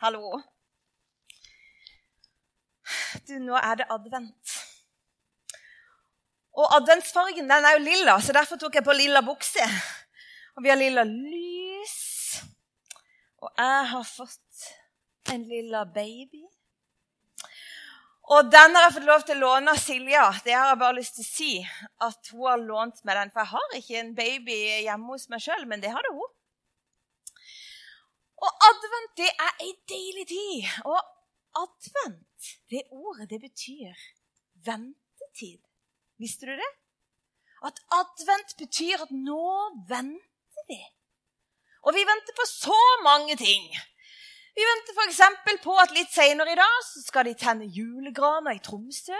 Hallo. Du, nå er det advent. Og adventsfargen den er jo lilla, så derfor tok jeg på lilla bukse. Og vi har lilla lys. Og jeg har fått en lilla baby. Og den har jeg fått lov til å låne av Silja. Det har jeg bare lyst til å si. At hun har lånt meg den. For jeg har ikke en baby hjemme hos meg sjøl, men det hadde hun. Og advent, det er ei deilig tid. Og advent, det ordet, det betyr ventetid. Visste du det? At advent betyr at nå venter vi. Og vi venter på så mange ting. Vi venter f.eks. på at litt senere i dag så skal de tenne julegraner i Tromsø.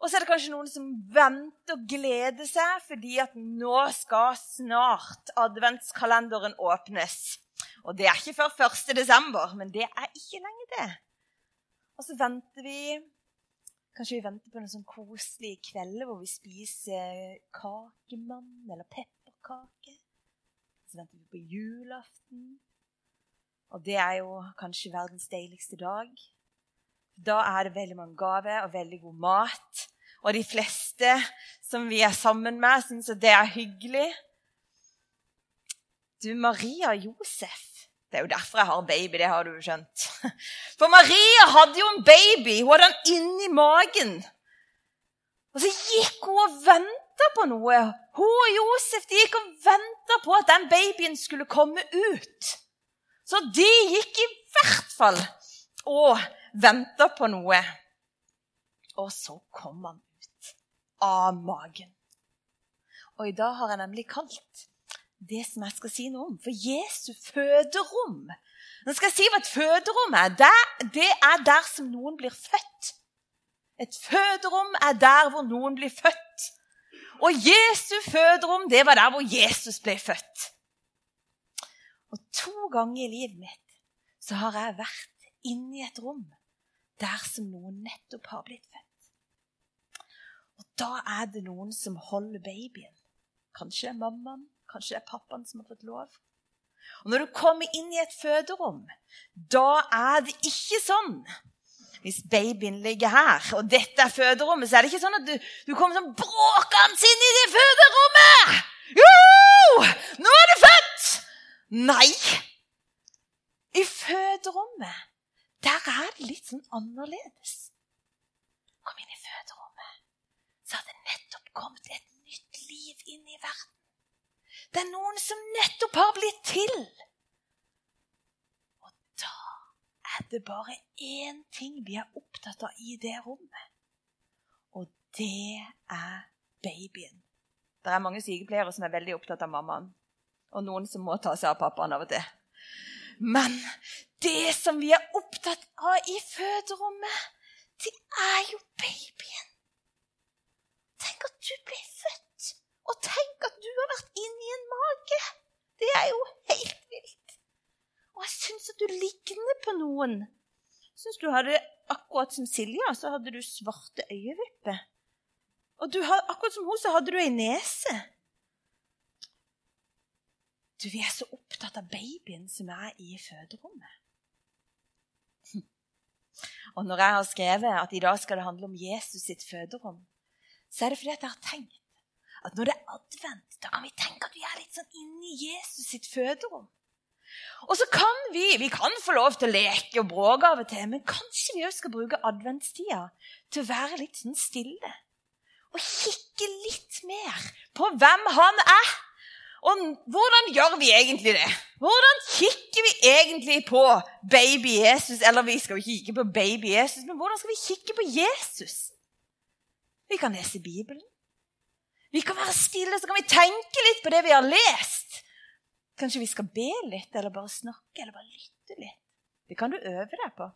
Og så er det kanskje noen som venter og gleder seg fordi at nå skal snart adventskalenderen åpnes. Og det er ikke før 1. desember, men det er ikke lenge til. Og så venter vi Kanskje vi venter på noen sånn koselige kveld hvor vi spiser kakemann eller pepperkake. Så venter vi på julaften. Og det er jo kanskje verdens deiligste dag. Da er det veldig mange gaver og veldig god mat. Og de fleste som vi er sammen med, syns at det er hyggelig. Du, Maria Josef det er jo derfor jeg har baby. det har du skjønt. For Maria hadde jo en baby. Hun hadde den inni magen. Og så gikk hun og venta på noe. Hun og Josef de gikk og venta på at den babyen skulle komme ut. Så de gikk i hvert fall og venta på noe. Og så kom han ut av magen. Og i dag har jeg nemlig kalt det som jeg skal si noe om. For Jesu føderom Nå skal jeg si hva et føderom er. Det er der som noen blir født. Et føderom er der hvor noen blir født. Og Jesu føderom, det var der hvor Jesus ble født. Og to ganger i livet mitt så har jeg vært inni et rom der som noen nettopp har blitt født. Og da er det noen som holder babyen. Kanskje mammaen, Kanskje det er pappaen som har fått lov. Og Når du kommer inn i et føderom, da er det ikke sånn hvis babyen ligger her, og dette er føderommet, så er det ikke sånn at du, du kommer sånn bråkende inn i det føderommet! Jo! Nå er du født! Nei. I føderommet, der er det litt sånn annerledes. Kom inn i føderommet, så har det nettopp kommet et nytt liv inn i verden. Det er noen som nettopp har blitt til. Og da er det bare én ting vi er opptatt av i det rommet. Og det er babyen. Det er mange sykepleiere som er veldig opptatt av mammaen. Og noen som må ta seg av pappaen av og til. Men det som vi er opptatt av i føderommet, det er jo babyen. Tenk at du ble født og tenk at du har vært inni en mage! Det er jo helt vilt. Og jeg syns at du ligner på noen. Jeg syns du hadde akkurat som Silja, så hadde du svarte øyevipper. Og du, akkurat som hun, så hadde du ei nese. Du, Vi er så opptatt av babyen som er i føderommet. Og når jeg har skrevet at i dag skal det handle om Jesus sitt føderom, så er det fordi jeg har tenkt at når det er advent, da kan vi tenke at vi er litt sånn inni Jesus sitt føderom. Og så kan vi vi kan få lov til å leke og bråke av og til, men kanskje vi òg skal bruke adventstida til å være litt sånn stille. Og kikke litt mer på hvem han er. Og hvordan gjør vi egentlig det? Hvordan kikker vi egentlig på baby Jesus? Eller vi skal jo ikke kikke på baby Jesus, men hvordan skal vi kikke på Jesus? Vi kan lese Bibelen. Vi kan være stille, så kan vi tenke litt på det vi har lest. Kanskje vi skal be litt, eller bare snakke, eller bare lytte litt. Det kan du øve deg på.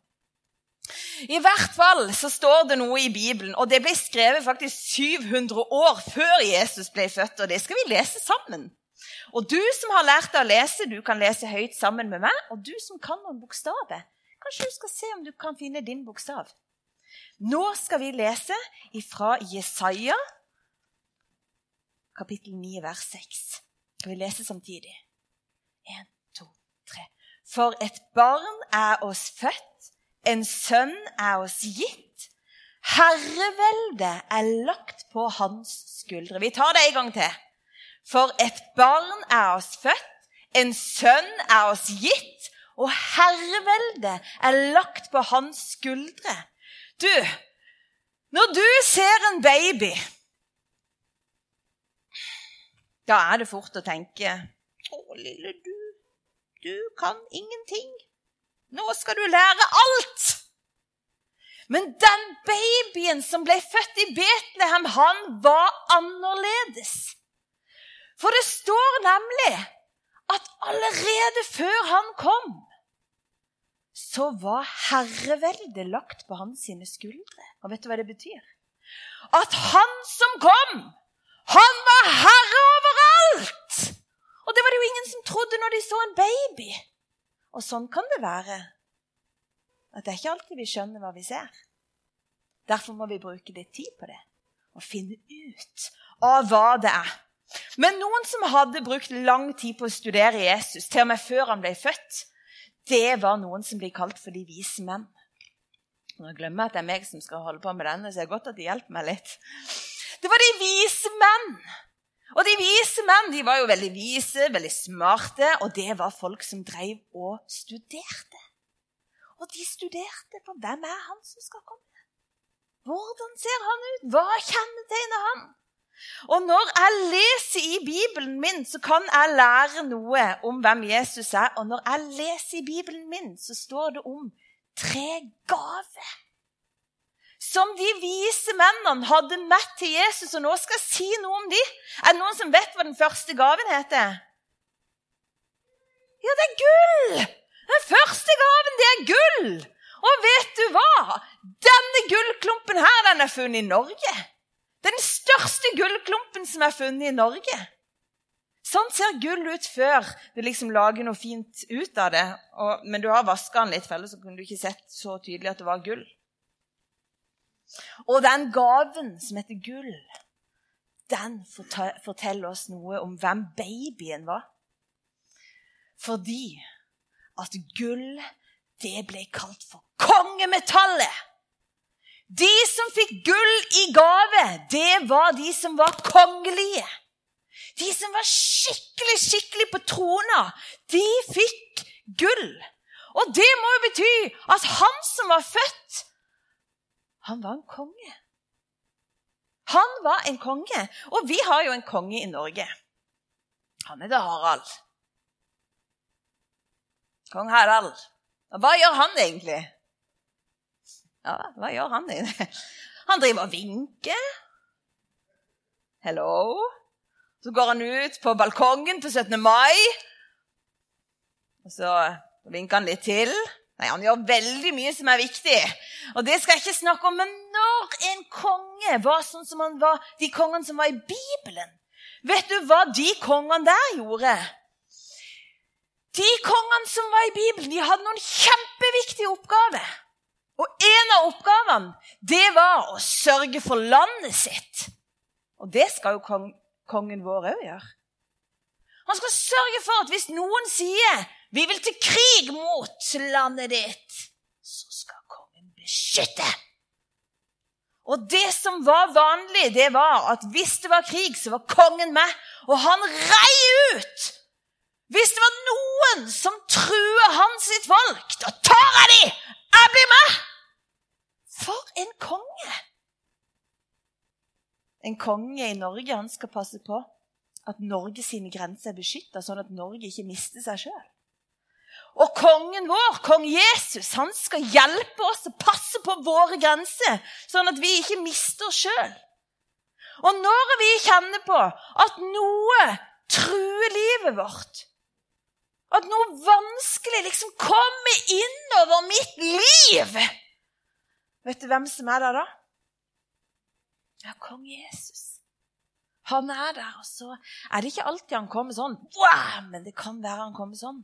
I hvert fall så står det noe i Bibelen, og det ble skrevet faktisk 700 år før Jesus ble født, og det skal vi lese sammen. Og du som har lært deg å lese, du kan lese høyt sammen med meg. Og du som kan noen bokstaver, kanskje du skal se om du kan finne din bokstav. Nå skal vi lese ifra Jesaja kapittel 9, vers 6. Skal vi lese samtidig? Én, to, tre. For et barn er oss født, en sønn er oss gitt. Herreveldet er lagt på hans skuldre. Vi tar det en gang til. For et barn er oss født, en sønn er oss gitt, og herreveldet er lagt på hans skuldre. Du, når du ser en baby, da er det fort å tenke Å, lille du, du kan ingenting. Nå skal du lære alt. Men den babyen som ble født i Betlehem, han var annerledes. For det står nemlig at allerede før han kom, så var herreveldet lagt på hans skuldre. Og vet du hva det betyr? At han som kom, han var herre overalt! Og det var det jo ingen som trodde når de så en baby. Og sånn kan det være. At det er ikke alltid vi skjønner hva vi ser. Derfor må vi bruke litt tid på det og finne ut av hva det er. Men noen som hadde brukt lang tid på å studere Jesus, til og med før han ble født, det var noen som blir kalt for de vise menn. Nå glemmer jeg at det er meg som skal holde på med denne, så det er godt at de hjelper meg litt. Det var de vise menn. Og de vise menn de var jo veldig vise, veldig smarte, og det var folk som drev og studerte. Og de studerte på hvem er han som skal komme. Hvordan ser han ut? Hva kjennetegner han? Og når jeg leser i Bibelen min, så kan jeg lære noe om hvem Jesus er. Og når jeg leser i Bibelen min, så står det om tre gaver. Som de vise mennene hadde med til Jesus. Og nå skal jeg si noe om de. Er det noen som vet hva den første gaven heter? Ja, det er gull! Den første gaven, det er gull! Og vet du hva? Denne gullklumpen her, den er funnet i Norge. Den største gullklumpen som er funnet i Norge. Sånn ser gull ut før du liksom lager noe fint ut av det. Og, men du har vaska den litt, felles, så kunne du ikke sett så tydelig at det var gull. Og den gaven som heter gull, den forteller oss noe om hvem babyen var. Fordi at gull, det ble kalt for kongemetallet. De som fikk gull i gave, det var de som var kongelige. De som var skikkelig, skikkelig på trona, de fikk gull. Og det må jo bety at han som var født, han var en konge. Han var en konge. Og vi har jo en konge i Norge. Han heter Harald. Kong Harald. Og hva gjør han egentlig? Ja, hva gjør han? Han driver og vinker. Hello. Så går han ut på balkongen på 17. mai. Og så vinker han litt til. Nei, Han gjør veldig mye som er viktig. Og det skal jeg ikke snakke om. Men når en konge var sånn som han var, de kongene som var i Bibelen Vet du hva de kongene der gjorde? De kongene som var i Bibelen, de hadde noen kjempeviktige oppgaver. Og en av oppgavene det var å sørge for landet sitt. Og det skal jo kongen vår òg gjøre. Han skal sørge for at hvis noen sier 'vi vil til krig mot landet ditt', så skal kongen beskytte. Og det som var vanlig, det var at hvis det var krig, så var kongen med. Og han rei ut! Hvis det var noen som truer hans sitt folk, da tar jeg dem! Jeg blir med! For en konge! En konge i Norge han skal passe på at Norge sine grenser er beskytta, sånn at Norge ikke mister seg sjøl. Og kongen vår, kong Jesus, han skal hjelpe oss og passe på våre grenser, sånn at vi ikke mister oss sjøl. Og når vi kjenner på at noe truer livet vårt, at noe vanskelig liksom kommer innover mitt liv Vet du hvem som er der da? Ja, kong Jesus. Han er der, og så er det ikke alltid han kommer sånn. Wow! Men det kan være han kommer sånn.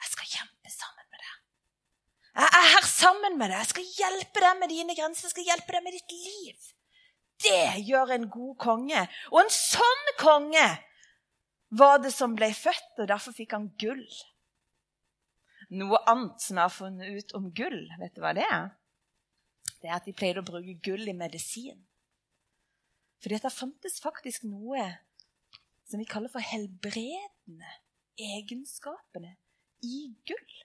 Jeg skal kjempe sammen med deg. Jeg er her sammen med deg. Jeg skal hjelpe deg med dine grenser. Jeg skal hjelpe deg med ditt liv. Det gjør en god konge. Og en sånn konge var det som ble født, og derfor fikk han gull. noe annet som jeg har funnet ut om gull. Vet du hva det er? Det er at de pleide å bruke gull i medisin. Fordi det fantes faktisk noe som vi kaller for helbredende egenskapene i gull.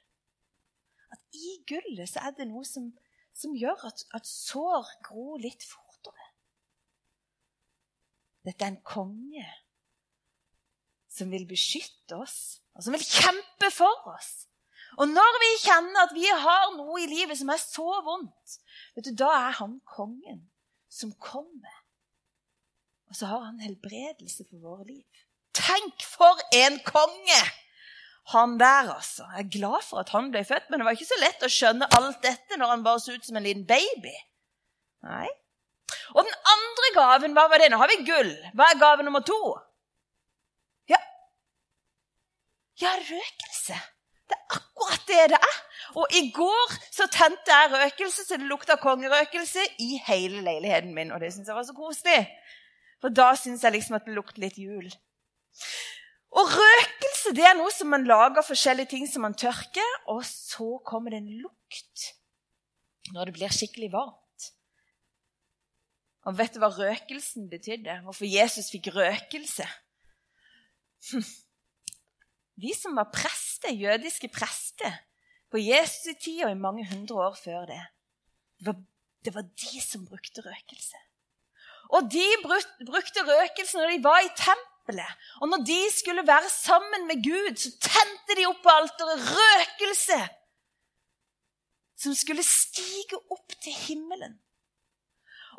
I gullet så er det noe som, som gjør at, at sår gror litt fortere. Dette er en konge som vil beskytte oss, og som vil kjempe for oss. Og når vi kjenner at vi har noe i livet som er så vondt, vet du, da er han kongen som kommer. Og så har han helbredelse for våre liv. Tenk for en konge! Han der, altså. Jeg er glad for at han ble født, men det var ikke så lett å skjønne alt dette når han bare så ut som en liten baby. Nei. Og den andre gaven, hva var det? Nå har vi gull. Hva er gave nummer to? Ja, ja røkelse. Det er akkurat det det er. Og i går så tente jeg røkelse så det lukta kongerøkelse i hele leiligheten min. Og det syns jeg var så koselig. For da syns jeg liksom at det lukter litt jul. Og røkelse det er noe som man lager forskjellige ting som man tørker, og så kommer det en lukt når det blir skikkelig varmt. Og vet du hva røkelsen betydde? Hvorfor Jesus fikk røkelse? De som var prester, jødiske prester på Jesu tid og i mange hundre år før det, det var, det var de som brukte røkelse. Og de brukte røkelse når de var i tempelet. Og når de skulle være sammen med Gud, så tente de opp på alteret røkelse som skulle stige opp til himmelen.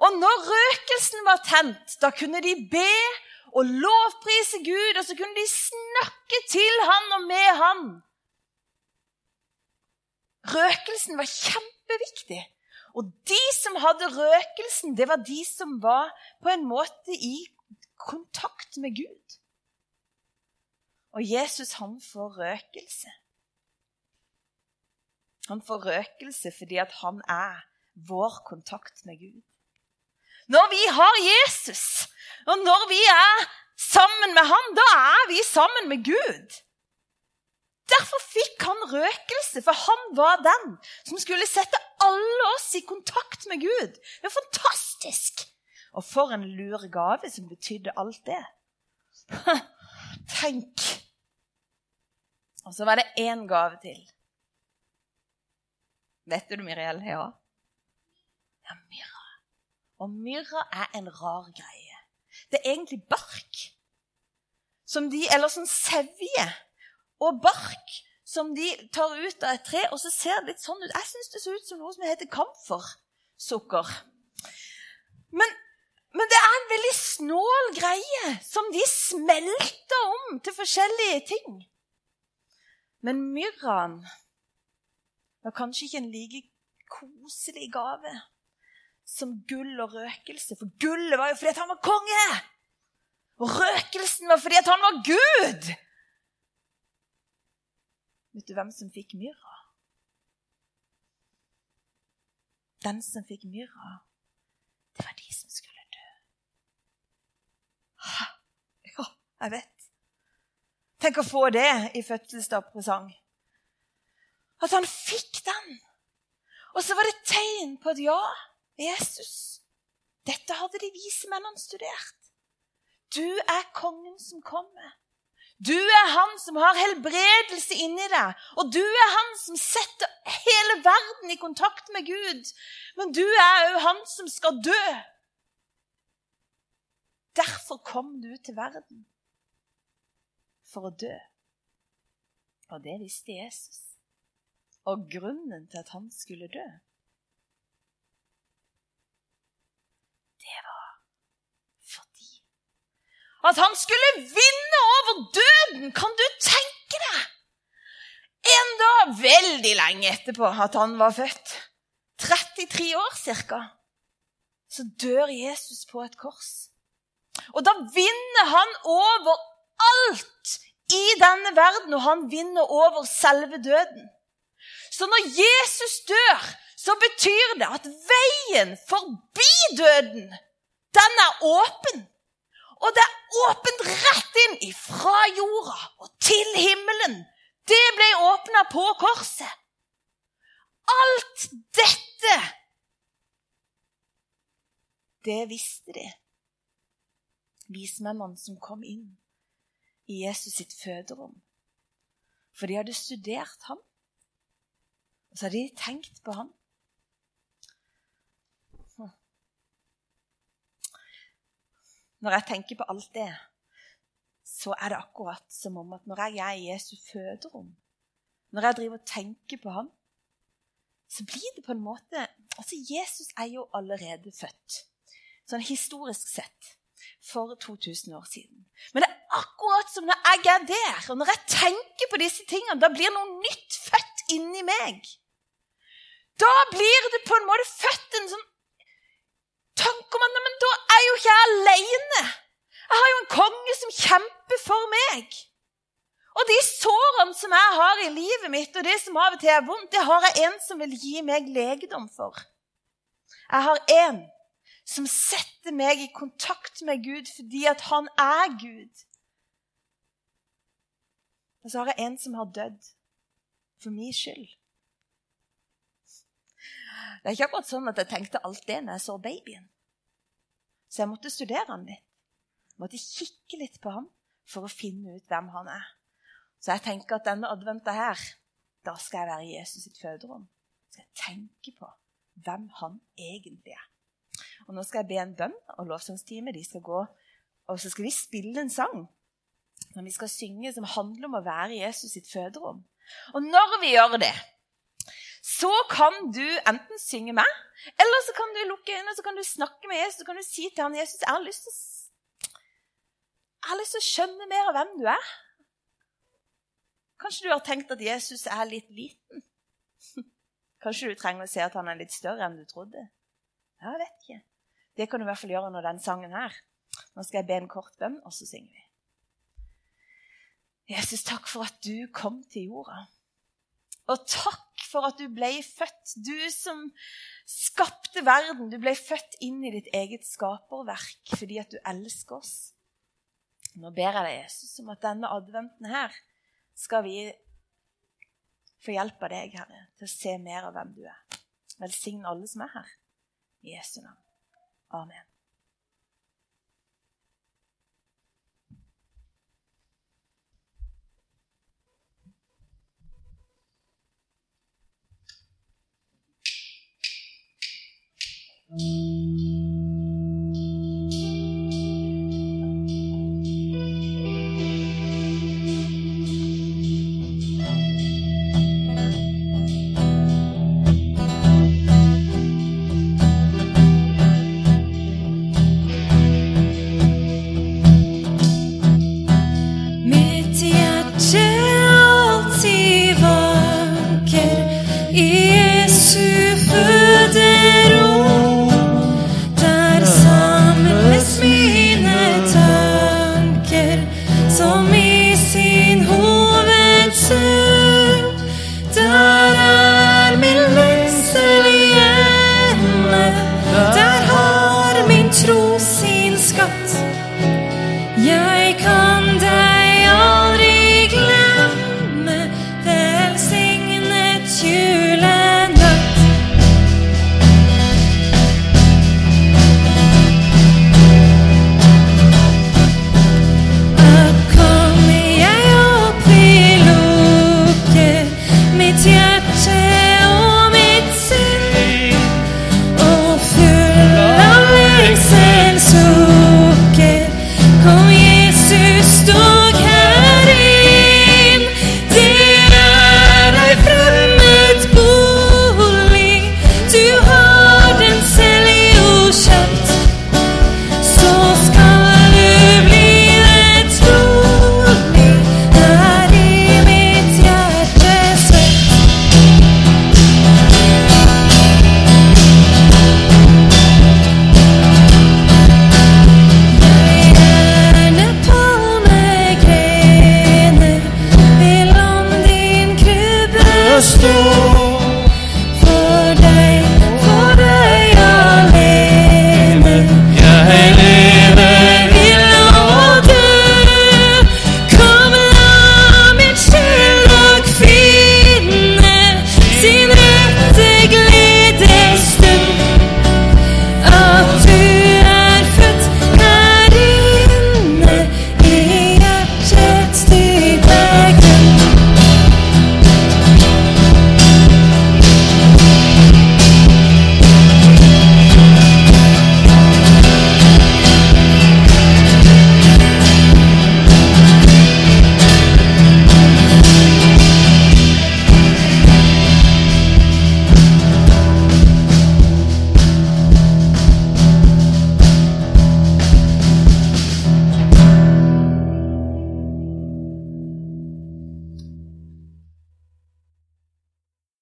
Og når røkelsen var tent, da kunne de be og lovprise Gud, og så kunne de snakke til han og med han. Røkelsen var kjempeviktig. Og de som hadde røkelsen, det var de som var på en måte i kontakt med Gud. Og Jesus, han får røkelse. Han får røkelse fordi at han er vår kontakt med Gud. Når vi har Jesus, og når vi er sammen med ham, da er vi sammen med Gud. Derfor fikk han røkelse, for han var den som skulle sette alle oss i kontakt med Gud. Det er fantastisk! Og for en lur gave som betydde alt det. Tenk! Og så var det én gave til. Vet du det, Miriel? Ja. ja, myrra. Og myrra er en rar greie. Det er egentlig bark. Som de, eller sånn sevje og bark som de tar ut av et tre, og så ser det litt sånn ut. Jeg syns det ser ut som noe som heter kamfersukker. Men men det er en veldig snål greie som de smelter om til forskjellige ting. Men myrraen var kanskje ikke en like koselig gave som gull og røkelse. For gullet var jo fordi han var konge! Og røkelsen var fordi han var Gud! Vet du hvem som fikk myrra? Den som fikk myrra, det var de som skulle ja, jeg vet. Tenk å få det i fødselsdagspresang. At han fikk den. Og så var det et tegn på at ja, Jesus Dette hadde de vise mennene studert. Du er kongen som kommer. Du er han som har helbredelse inni deg. Og du er han som setter hele verden i kontakt med Gud. Men du er òg han som skal dø. Derfor kom du til verden. For å dø. Og det visste Jesus. Og grunnen til at han skulle dø, det var fordi At han skulle vinne over døden! Kan du tenke deg? En dag veldig lenge etterpå at han var født, 33 år ca., så dør Jesus på et kors. Og da vinner han over alt i denne verden, og han vinner over selve døden. Så når Jesus dør, så betyr det at veien forbi døden, den er åpen. Og det er åpent rett inn ifra jorda og til himmelen. Det ble åpna på korset. Alt dette Det visste de, vismennene som kom inn i Jesus sitt føderom. For de hadde studert ham, og så hadde de tenkt på ham. Når jeg tenker på alt det, så er det akkurat som om at når jeg er i Jesu føderom, når jeg driver og tenker på ham, så blir det på en måte Altså, Jesus er jo allerede født, sånn historisk sett, for 2000 år siden. Men det akkurat som når jeg er der, og når jeg tenker på disse tingene, da blir noe nytt født inni meg. Da blir det på en måte født en sånn tanke om at men da er jo ikke jeg alene. Jeg har jo en konge som kjemper for meg. Og de sårene som jeg har i livet mitt, og det som av og til er vondt, det har jeg en som vil gi meg legedom for. Jeg har en som setter meg i kontakt med Gud fordi at han er Gud. Og så har jeg en som har dødd for min skyld. Det er ikke akkurat sånn at jeg tenkte alt det når jeg så babyen. Så jeg måtte studere han litt. Jeg måtte kikke litt på ham for å finne ut hvem han er. Så jeg tenker at denne adventa her, da skal jeg være i Jesus sitt føderom. Så jeg tenke på hvem han egentlig er. Og nå skal jeg be en bønn, og lovsangsteamet de skal gå, og så skal de spille en sang som vi skal synge, som handler om å være Jesus sitt føderom. Og når vi gjør det, så kan du enten synge med, eller så kan du lukke øynene så kan du snakke med Jesus. Så kan du si til ham, 'Jesus, jeg har lyst til jeg har lyst til å skjønne mer av hvem du er.' Kanskje du har tenkt at Jesus er litt liten? Kanskje du trenger å se at han er litt større enn du trodde? Jeg vet ikke. Det kan du i hvert fall gjøre under den sangen her. Nå skal jeg be en kort bønn, og så synger vi. Jesus, takk for at du kom til jorda. Og takk for at du ble født. Du som skapte verden. Du ble født inn i ditt eget skaperverk fordi at du elsker oss. Nå ber jeg deg, Jesus, om at denne adventen her skal vi få hjelp av deg, Herre, til å se mer av hvem du er. Velsign alle som er her. I Jesu navn. Amen. Mitt